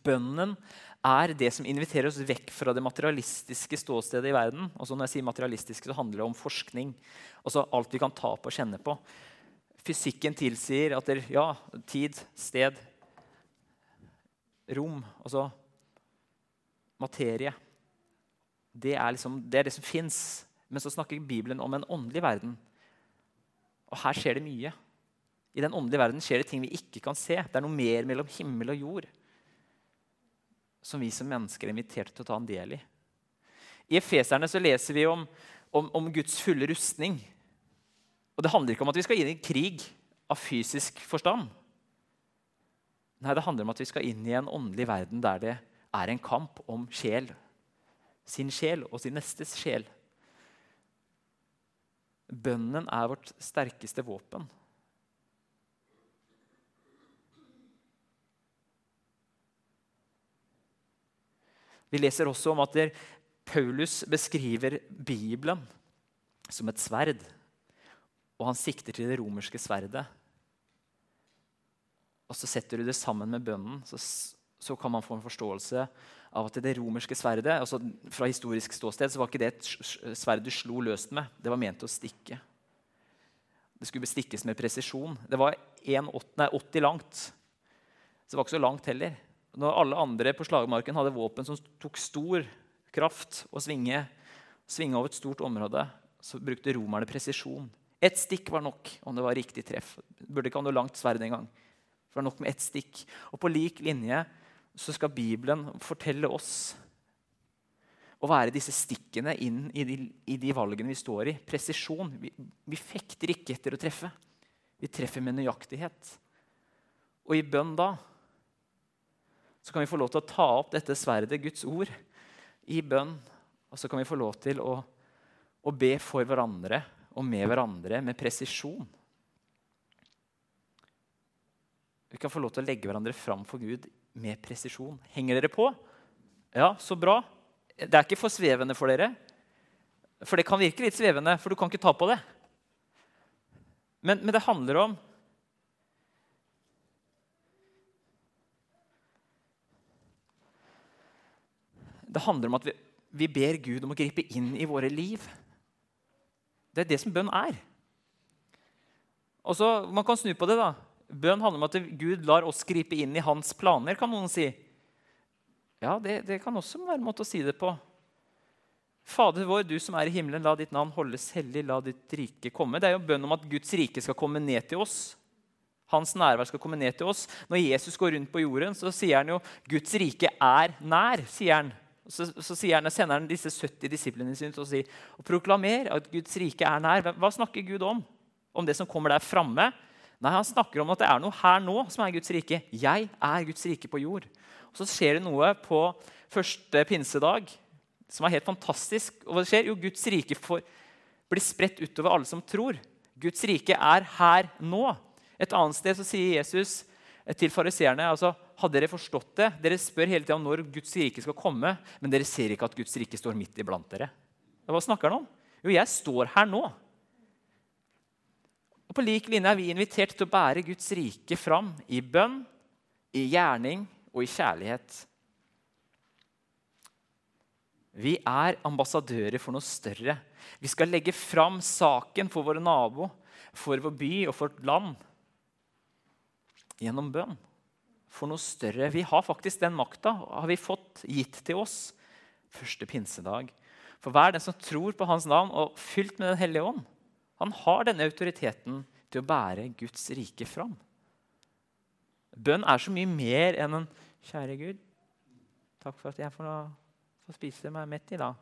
Bønnen er det som inviterer oss vekk fra det materialistiske ståstedet i verden. Også når jeg sier materialistisk, så handler det om forskning. Altså alt vi kan ta på og kjenne på. Fysikken tilsier at det, ja, tid, sted, rom, altså materie Det er, liksom, det, er det som fins. Men så snakker Bibelen om en åndelig verden. Og her skjer det mye. I den åndelige verden skjer det ting vi ikke kan se. Det er noe mer mellom himmel og jord som vi som mennesker er invitert til å ta en del i. I Efeserne så leser vi om, om, om, Guds fulle rustning. Og Det handler ikke om at vi skal inn i krig av fysisk forstand. Nei, Det handler om at vi skal inn i en åndelig verden der det er en kamp om sjel. Sin sjel og sin nestes sjel. Bønnen er vårt sterkeste våpen. Vi leser også om at Paulus beskriver Bibelen som et sverd. Og han sikter til det romerske sverdet. Og så setter du det sammen med bønnen, så, så kan man få en forståelse av at det romerske sverdet altså Fra historisk ståsted så var ikke det et sverd du slo løst med. Det var ment å stikke. Det skulle bestikkes med presisjon. Det var 1, 80 langt. Så det var ikke så langt heller. Når alle andre på slagmarken hadde våpen som tok stor kraft og svinge, svinge over et stort område, så brukte romerne presisjon. Ett stikk var nok om det var riktig treff. Burde ikke ha noe langt sverd engang. Det var nok med ett stikk. Og på lik linje så skal Bibelen fortelle oss å være disse stikkene inn i de, i de valgene vi står i. Presisjon. Vi, vi, fekter ikke etter å treffe. Vi treffer med nøyaktighet. Og i bønn da så kan vi få lov til å ta opp dette sverdet, Guds ord, i bønn. Og så kan vi få lov til å, å be for hverandre og med hverandre med presisjon. Vi kan få lov til å legge hverandre fram for Gud med presisjon. Henger dere på? Ja, så bra. Det er ikke for svevende for dere. For det kan virke litt svevende, for du kan ikke ta på det. Men, men det handler om Det handler om at vi, vi ber Gud om å gripe inn i våre liv. Det er det som bønn er. Og så, Man kan snu på det. da. Bønn handler om at Gud lar oss gripe inn i hans planer, kan noen si. Ja, det, det kan også være en måte å si det på. Fader vår, du som er i himmelen, la ditt navn holdes hellig, la ditt rike komme. Det er jo bønn om at Guds rike skal komme ned til oss. Hans nærvær skal komme ned til oss. Når Jesus går rundt på jorden, så sier han jo Guds rike er nær. sier han. Så, så han, sender han disse 70 disiplene sine til å si og proklamer at Guds rike er nær. Hva snakker Gud om? Om det som kommer der framme? Nei, Han snakker om at det er noe her nå som er Guds rike. Jeg er Guds rike på jord. Og Så skjer det noe på første pinsedag som er helt fantastisk. Og hva skjer? Jo, Guds rike får, blir spredt utover alle som tror. Guds rike er her nå. Et annet sted så sier Jesus til fariseerne altså, hadde dere forstått det? Dere spør hele tida om når Guds rike skal komme, men dere ser ikke at Guds rike står midt iblant dere. Hva snakker han om? Jo, jeg står her nå. Og På lik linje er vi invitert til å bære Guds rike fram i bønn, i gjerning og i kjærlighet. Vi er ambassadører for noe større. Vi skal legge fram saken for våre nabo, for vår by og for vårt land gjennom bønn. For noe større. Vi har faktisk den makta har vi fått gitt til oss første pinsedag. For hver den som tror på hans navn og fylt med Den hellige ånd, han har denne autoriteten til å bære Guds rike fram. Bønn er så mye mer enn en 'Kjære Gud, takk for at jeg får, får spise meg mett i dag.'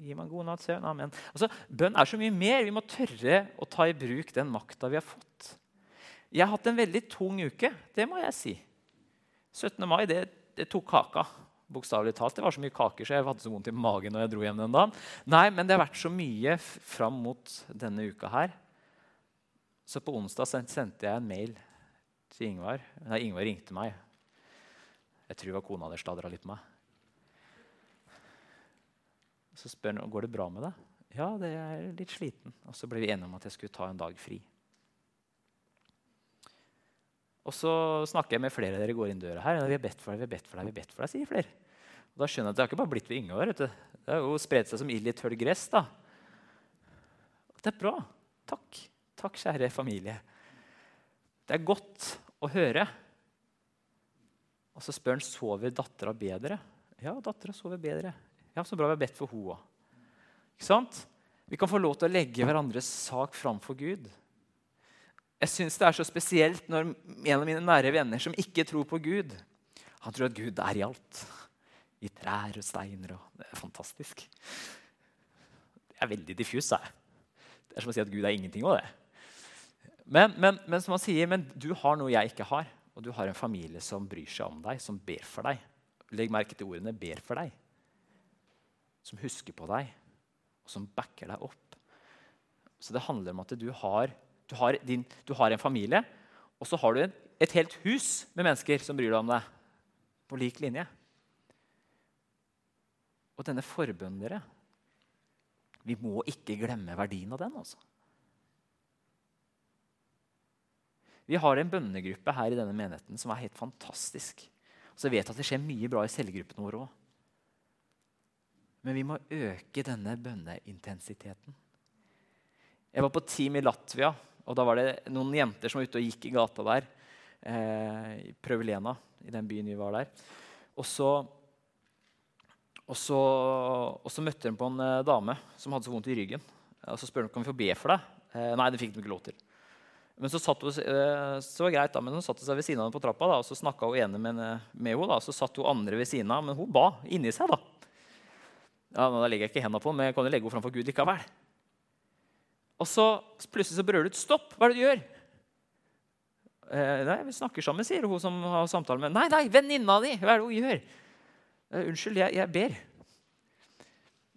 Gi meg en god natts søvn. Amen. Altså, bønn er så mye mer. Vi må tørre å ta i bruk den makta vi har fått. Jeg har hatt en veldig tung uke, det må jeg si. 17. mai det, det tok kaka. Bokstavelig talt. Det var så mye kaker, så jeg hadde så vondt i magen når jeg dro hjem den dagen. Nei, men det har vært så mye fram mot denne uka her. Så på onsdag sendte jeg en mail til Ingvar. Nei, Ingvar ringte meg. Jeg tror det var kona deres sladra litt med meg. Så spør han går det bra med deg. Ja, det er litt sliten. Og så ble vi enige om at jeg skulle ta en dag fri. Og så snakker jeg med flere av dere går inn døra her. Vi har bedt for deg, vi har bedt for deg, vi har bedt for deg, sier flere. Og da skjønner jeg at det har ikke bare blitt ved Yngvar. Det har jo spredt seg som ild i tørt gress. da. Det er bra. Takk. Takk, kjære familie. Det er godt å høre. Og så spør han sover dattera bedre. Ja, dattera sover bedre. Ja, Så bra vi har bedt for henne sant? Vi kan få lov til å legge hverandres sak framfor Gud. Jeg syns det er så spesielt når en av mine nære venner som ikke tror på Gud Han tror at Gud er i alt. I trær og steiner. Og det er fantastisk. Det er veldig diffus. Det er som å si at Gud er ingenting av det. Men, men, men som han sier, men du har noe jeg ikke har. Og du har en familie som bryr seg om deg, som ber for deg. Legg merke til ordene 'ber for deg'. Som husker på deg, og som backer deg opp. Så det handler om at du har du har, din, du har en familie, og så har du en, et helt hus med mennesker som bryr deg om deg. På lik linje. Og denne forbønnen, dere Vi må ikke glemme verdien av den. altså. Vi har en bønnegruppe her i denne menigheten som er helt fantastisk. Så jeg vet at det skjer mye bra i cellegruppene våre òg. Men vi må øke denne bønneintensiteten. Jeg var på team i Latvia og da var det noen jenter som var ute og gikk i gata der. Eh, I Prøvelena, i den byen vi var der. Og så, og så, og så møtte de på en eh, dame som hadde så vondt i ryggen. Og så spør de om vi få be for deg. Eh, nei, det fikk de ikke lov til. Men så satt hun, eh, så var greit da, men hun satte seg ved siden av henne på trappa. Da, og Så snakka hun ene med, med henne. Da, så satt hun andre ved siden av, men hun ba inni seg. da. Ja, Da legger jeg ikke hendene på henne, men jeg kan jo legge henne framfor Gud likevel. Og så plutselig så brøler du ut 'Stopp! Hva er det du gjør?' Eh, nei, 'Vi snakker sammen', sier hun som har samtale med 'Nei, nei, venninna di! Hva er det hun gjør?' Eh, 'Unnskyld, jeg, jeg, ber.'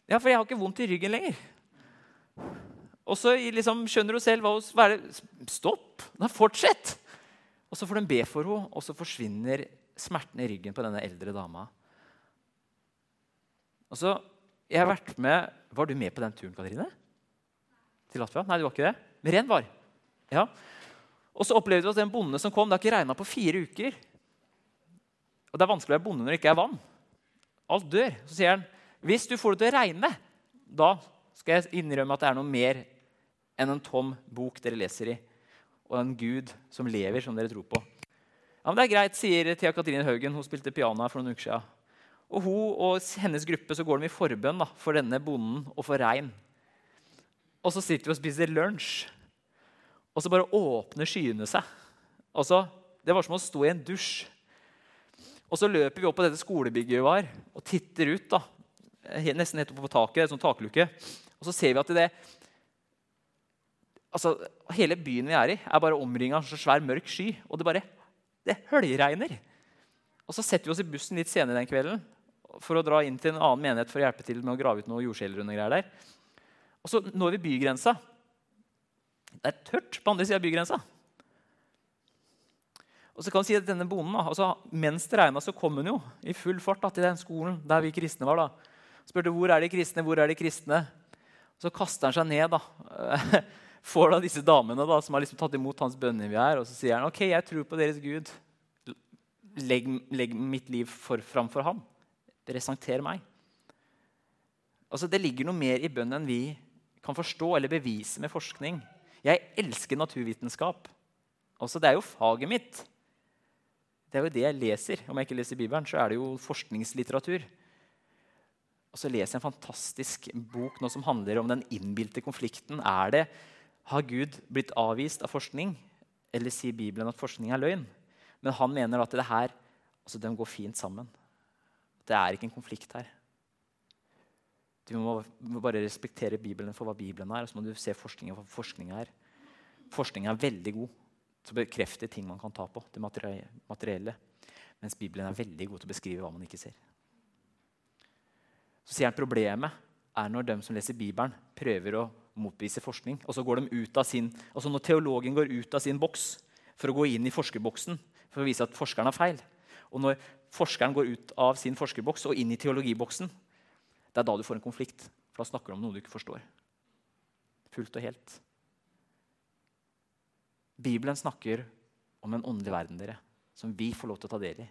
Ja, for jeg har ikke vondt i ryggen lenger. Og så liksom, skjønner hun selv hva, hva er det Stopp! Da Fortsett! Og så får de be for henne, og så forsvinner smerten i ryggen på denne eldre dama. Og så, jeg har vært med, Var du med på den turen, Katrine? Til Latvia? Nei, det var ikke det. Ren var. Ja. Og så opplevde vi at den bonden som kom, det har ikke regna på fire uker. Og det er vanskelig å være bonde når det ikke er vann. Alt dør. Så sier han hvis du får det til å regne, da skal jeg innrømme at det er noe mer enn en tom bok dere leser i, og en Gud som lever, som dere tror på. Ja, men Det er greit, sier Thea Katrine Haugen. Hun spilte piano for noen uker siden. Og hun og hennes gruppe så går de i forbønn da, for denne bonden og for regn. Og så sitter vi og spiser lunsj, og så bare åpner skyene seg. Altså, det var som å stå i en dusj. Og så løper vi opp på dette skolebygget vi var, og titter ut. da, Nesten helt oppe på taket. en sånn takluke. Og så ser vi at det, altså, hele byen vi er i, er bare omringa av en så svær, mørk sky. Og det bare det høljregner. Og så setter vi oss i bussen litt senere den kvelden for å dra inn til en annen menighet for å hjelpe til med å grave ut noen jordskjelver. Og så når vi bygrensa. Det er tørt på andre sida av bygrensa. Og så kan du si at denne bonden, altså, Mens det regna, så kom hun jo i full fart da, til den skolen der vi kristne var. da. Spurte hvor er de kristne, hvor er de kristne? Og så kaster han seg ned. da. Får da disse damene da, som har liksom tatt imot hans bønner, vi er, og så sier han, ok, jeg tror på deres Gud. Legg, legg mitt liv for, framfor ham. Presenter meg. Altså, Det ligger noe mer i bønnen enn vi kan forstå eller bevise med forskning. Jeg elsker naturvitenskap. Altså, det er jo faget mitt. Det er jo det jeg leser. Om jeg ikke leser Bibelen, så er det jo forskningslitteratur. Og så leser jeg en fantastisk bok nå som handler om den innbilte konflikten. Er det, Har Gud blitt avvist av forskning, eller sier Bibelen at forskning er løgn? Men han mener at det her, altså de går fint sammen. Det er ikke en konflikt her. Du må, bare respektere Bibelen for hva Bibelen er, og så må du se forskningen for hva forskning er. Forskning er veldig god til å bekrefte ting man kan ta på. det materielle. Mens Bibelen er veldig god til å beskrive hva man ikke ser. Så sier han Problemet er når de som leser Bibelen, prøver å motbevise forskning. og så går de ut av sin, altså Når teologen går ut av sin boks for å gå inn i forskerboksen for å vise at forskeren har feil, og når forskeren går ut av sin forskerboks og inn i teologiboksen, det er da du får en konflikt. For da snakker du om noe du ikke forstår. Fullt og helt. Bibelen snakker om en åndelig verden dere, som vi får lov til å ta del i.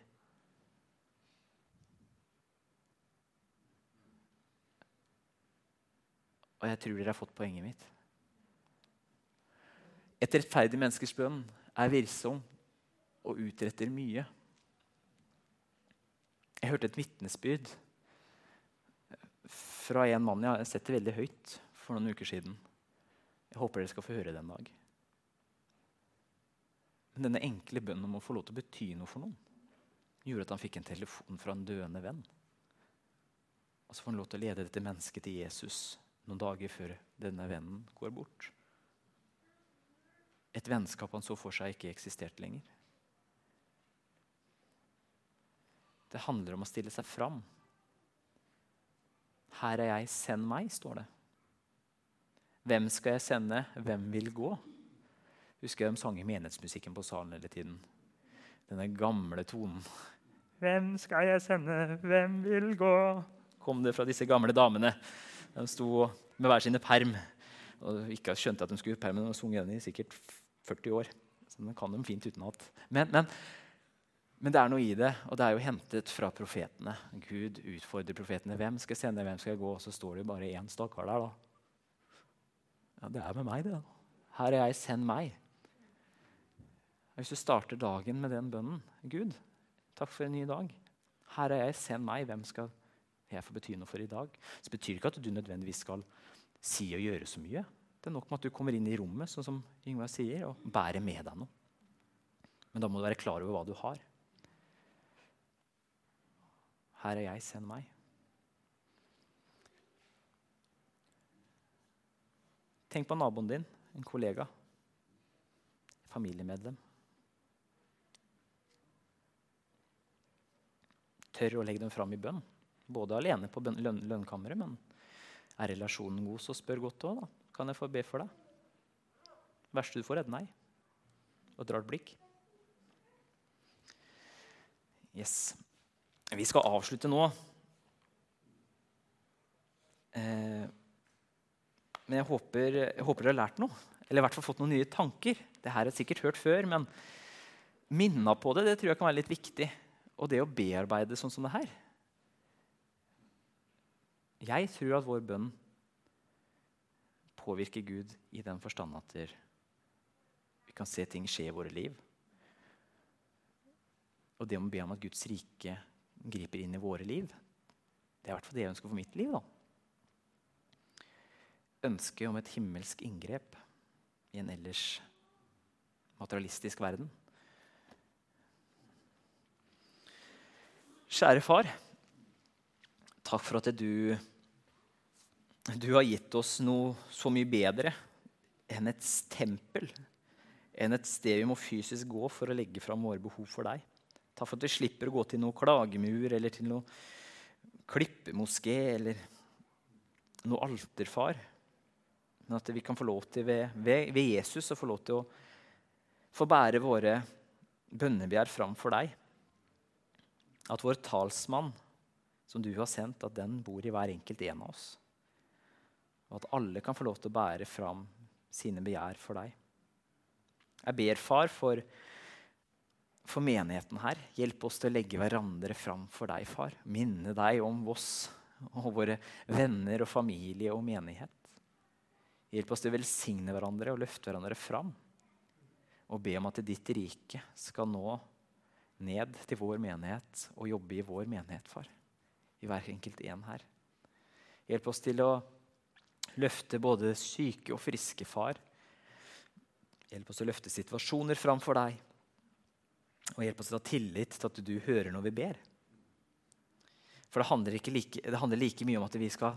Og jeg tror dere har fått poenget mitt. Et rettferdig menneskers bønn er virksom og utretter mye. Jeg hørte et vitnesbyrd fra en mann jeg setter veldig høyt for noen uker siden. Jeg håper dere skal få høre det en dag. Men denne enkle bønnen om å få lov til å bety noe for noen gjorde at han fikk en telefon fra en døende venn. Og så får han lov til å lede dette mennesket til Jesus noen dager før denne vennen går bort. Et vennskap han så for seg ikke eksisterte lenger. Det handler om å stille seg fram. Her er jeg, send meg, står det. Hvem skal jeg sende? Hvem vil gå? Husker jeg de sang i menighetsmusikken på salen hele tiden. Denne gamle tonen. Hvem skal jeg sende? Hvem vil gå? Kom det fra disse gamle damene. De sto med hver sine perm. Og ikke skjønte at de skulle perm, men de sunget den i sikkert 40 år. Så de kan dem fint utenat. Men, men, men, det er noe i det, og det er jo hentet fra profetene. Gud utfordrer profetene. Hvem skal sende, hvem skal gå? Og så står det jo bare én stakkar der, da. Ja, det er med meg, det. da. Her er jeg, send meg. Hvis du starter dagen med den bønnen Gud, takk for en ny dag. Her er jeg, send meg. Hvem skal jeg få bety noe for i dag? Så betyr ikke at du nødvendigvis skal si og gjøre så mye. Det er nok med at du kommer inn i rommet sånn som Yngvar sier, og bærer med deg noe. Men da må du være klar over hva du har. Her er jeg, send meg. Tenk på naboen din, en kollega, familiemedlem. Tør å legge dem fram i bønn, både alene på lønn lønnkammeret, men er relasjonen god, så spør godt òg. Kan jeg få be for deg? Verste du får, er et nei. Og et rart blikk. Yes. Vi skal avslutte nå. Eh, men jeg håper, jeg håper, dere har lært noe. Eller i hvert fall fått noen nye tanker. Det her er sikkert hørt før, men minna på det det tror jeg kan være litt viktig. Og det å bearbeide sånn som det her. Jeg tror at vår bønn påvirker Gud i den forstand at vi kan se ting skje i våre liv. Og det å be om at Guds rike griper inn i våre liv, det er i hvert fall det jeg ønsker for mitt liv. da. Ønsket om et himmelsk inngrep i en ellers materialistisk verden. Kjære far, takk for at du du har gitt oss noe så mye bedre enn et tempel. Enn et sted vi må fysisk gå for å legge fram våre behov for deg. Takk for at vi slipper å gå til noe klagemur eller til noe klippemoské eller noe alterfar. Men at vi kan få lov til ved, ved, ved Jesus å få lov til å få bære våre bønnebegjær fram for deg. At vår talsmann, som du har sendt, at den bor i hver enkelt en av oss og at alle kan få lov til å bære fram sine begjær for deg. Jeg ber, far, for, for menigheten her. Hjelp oss til å legge hverandre fram for deg, far. Minne deg om oss og våre venner og familie og menighet. Hjelp oss til å velsigne hverandre og løfte hverandre fram. Og be om at ditt rike skal nå ned til vår menighet og jobbe i vår menighet, far. I hver enkelt en her. Hjelp oss til å Løfte både syke og friske, far. Hjelp oss å løfte situasjoner framfor deg. Og hjelp oss til å ha tillit til at du hører når vi ber. For det handler, like, det handler like mye om at vi skal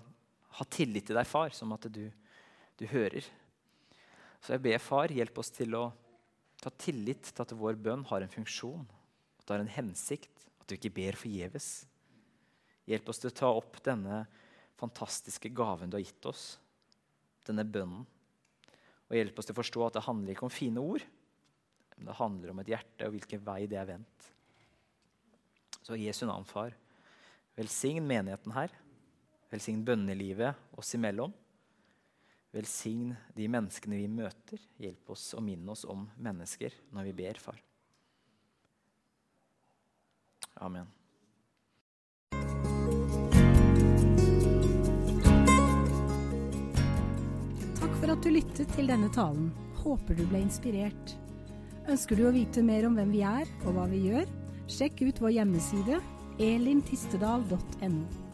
ha tillit til deg, far, som at du, du hører. Så jeg ber, far, hjelp oss til å ta tillit til at vår bønn har en funksjon. at det har en hensikt, at du ikke ber forgjeves. Hjelp oss til å ta opp denne fantastiske gaven du har gitt oss, denne bønnen. Og hjelp oss til å forstå at det handler ikke om fine ord, men det handler om et hjerte og hvilken vei det er vendt. Så Jesu navn, far, velsign menigheten her. Velsign bønnelivet oss imellom. Velsign de menneskene vi møter. Hjelp oss og minn oss om mennesker når vi ber, far. Amen. Takk for at du lyttet til denne talen. Håper du ble inspirert. Ønsker du å vite mer om hvem vi er og hva vi gjør? Sjekk ut vår hjemmeside elintistedal.no.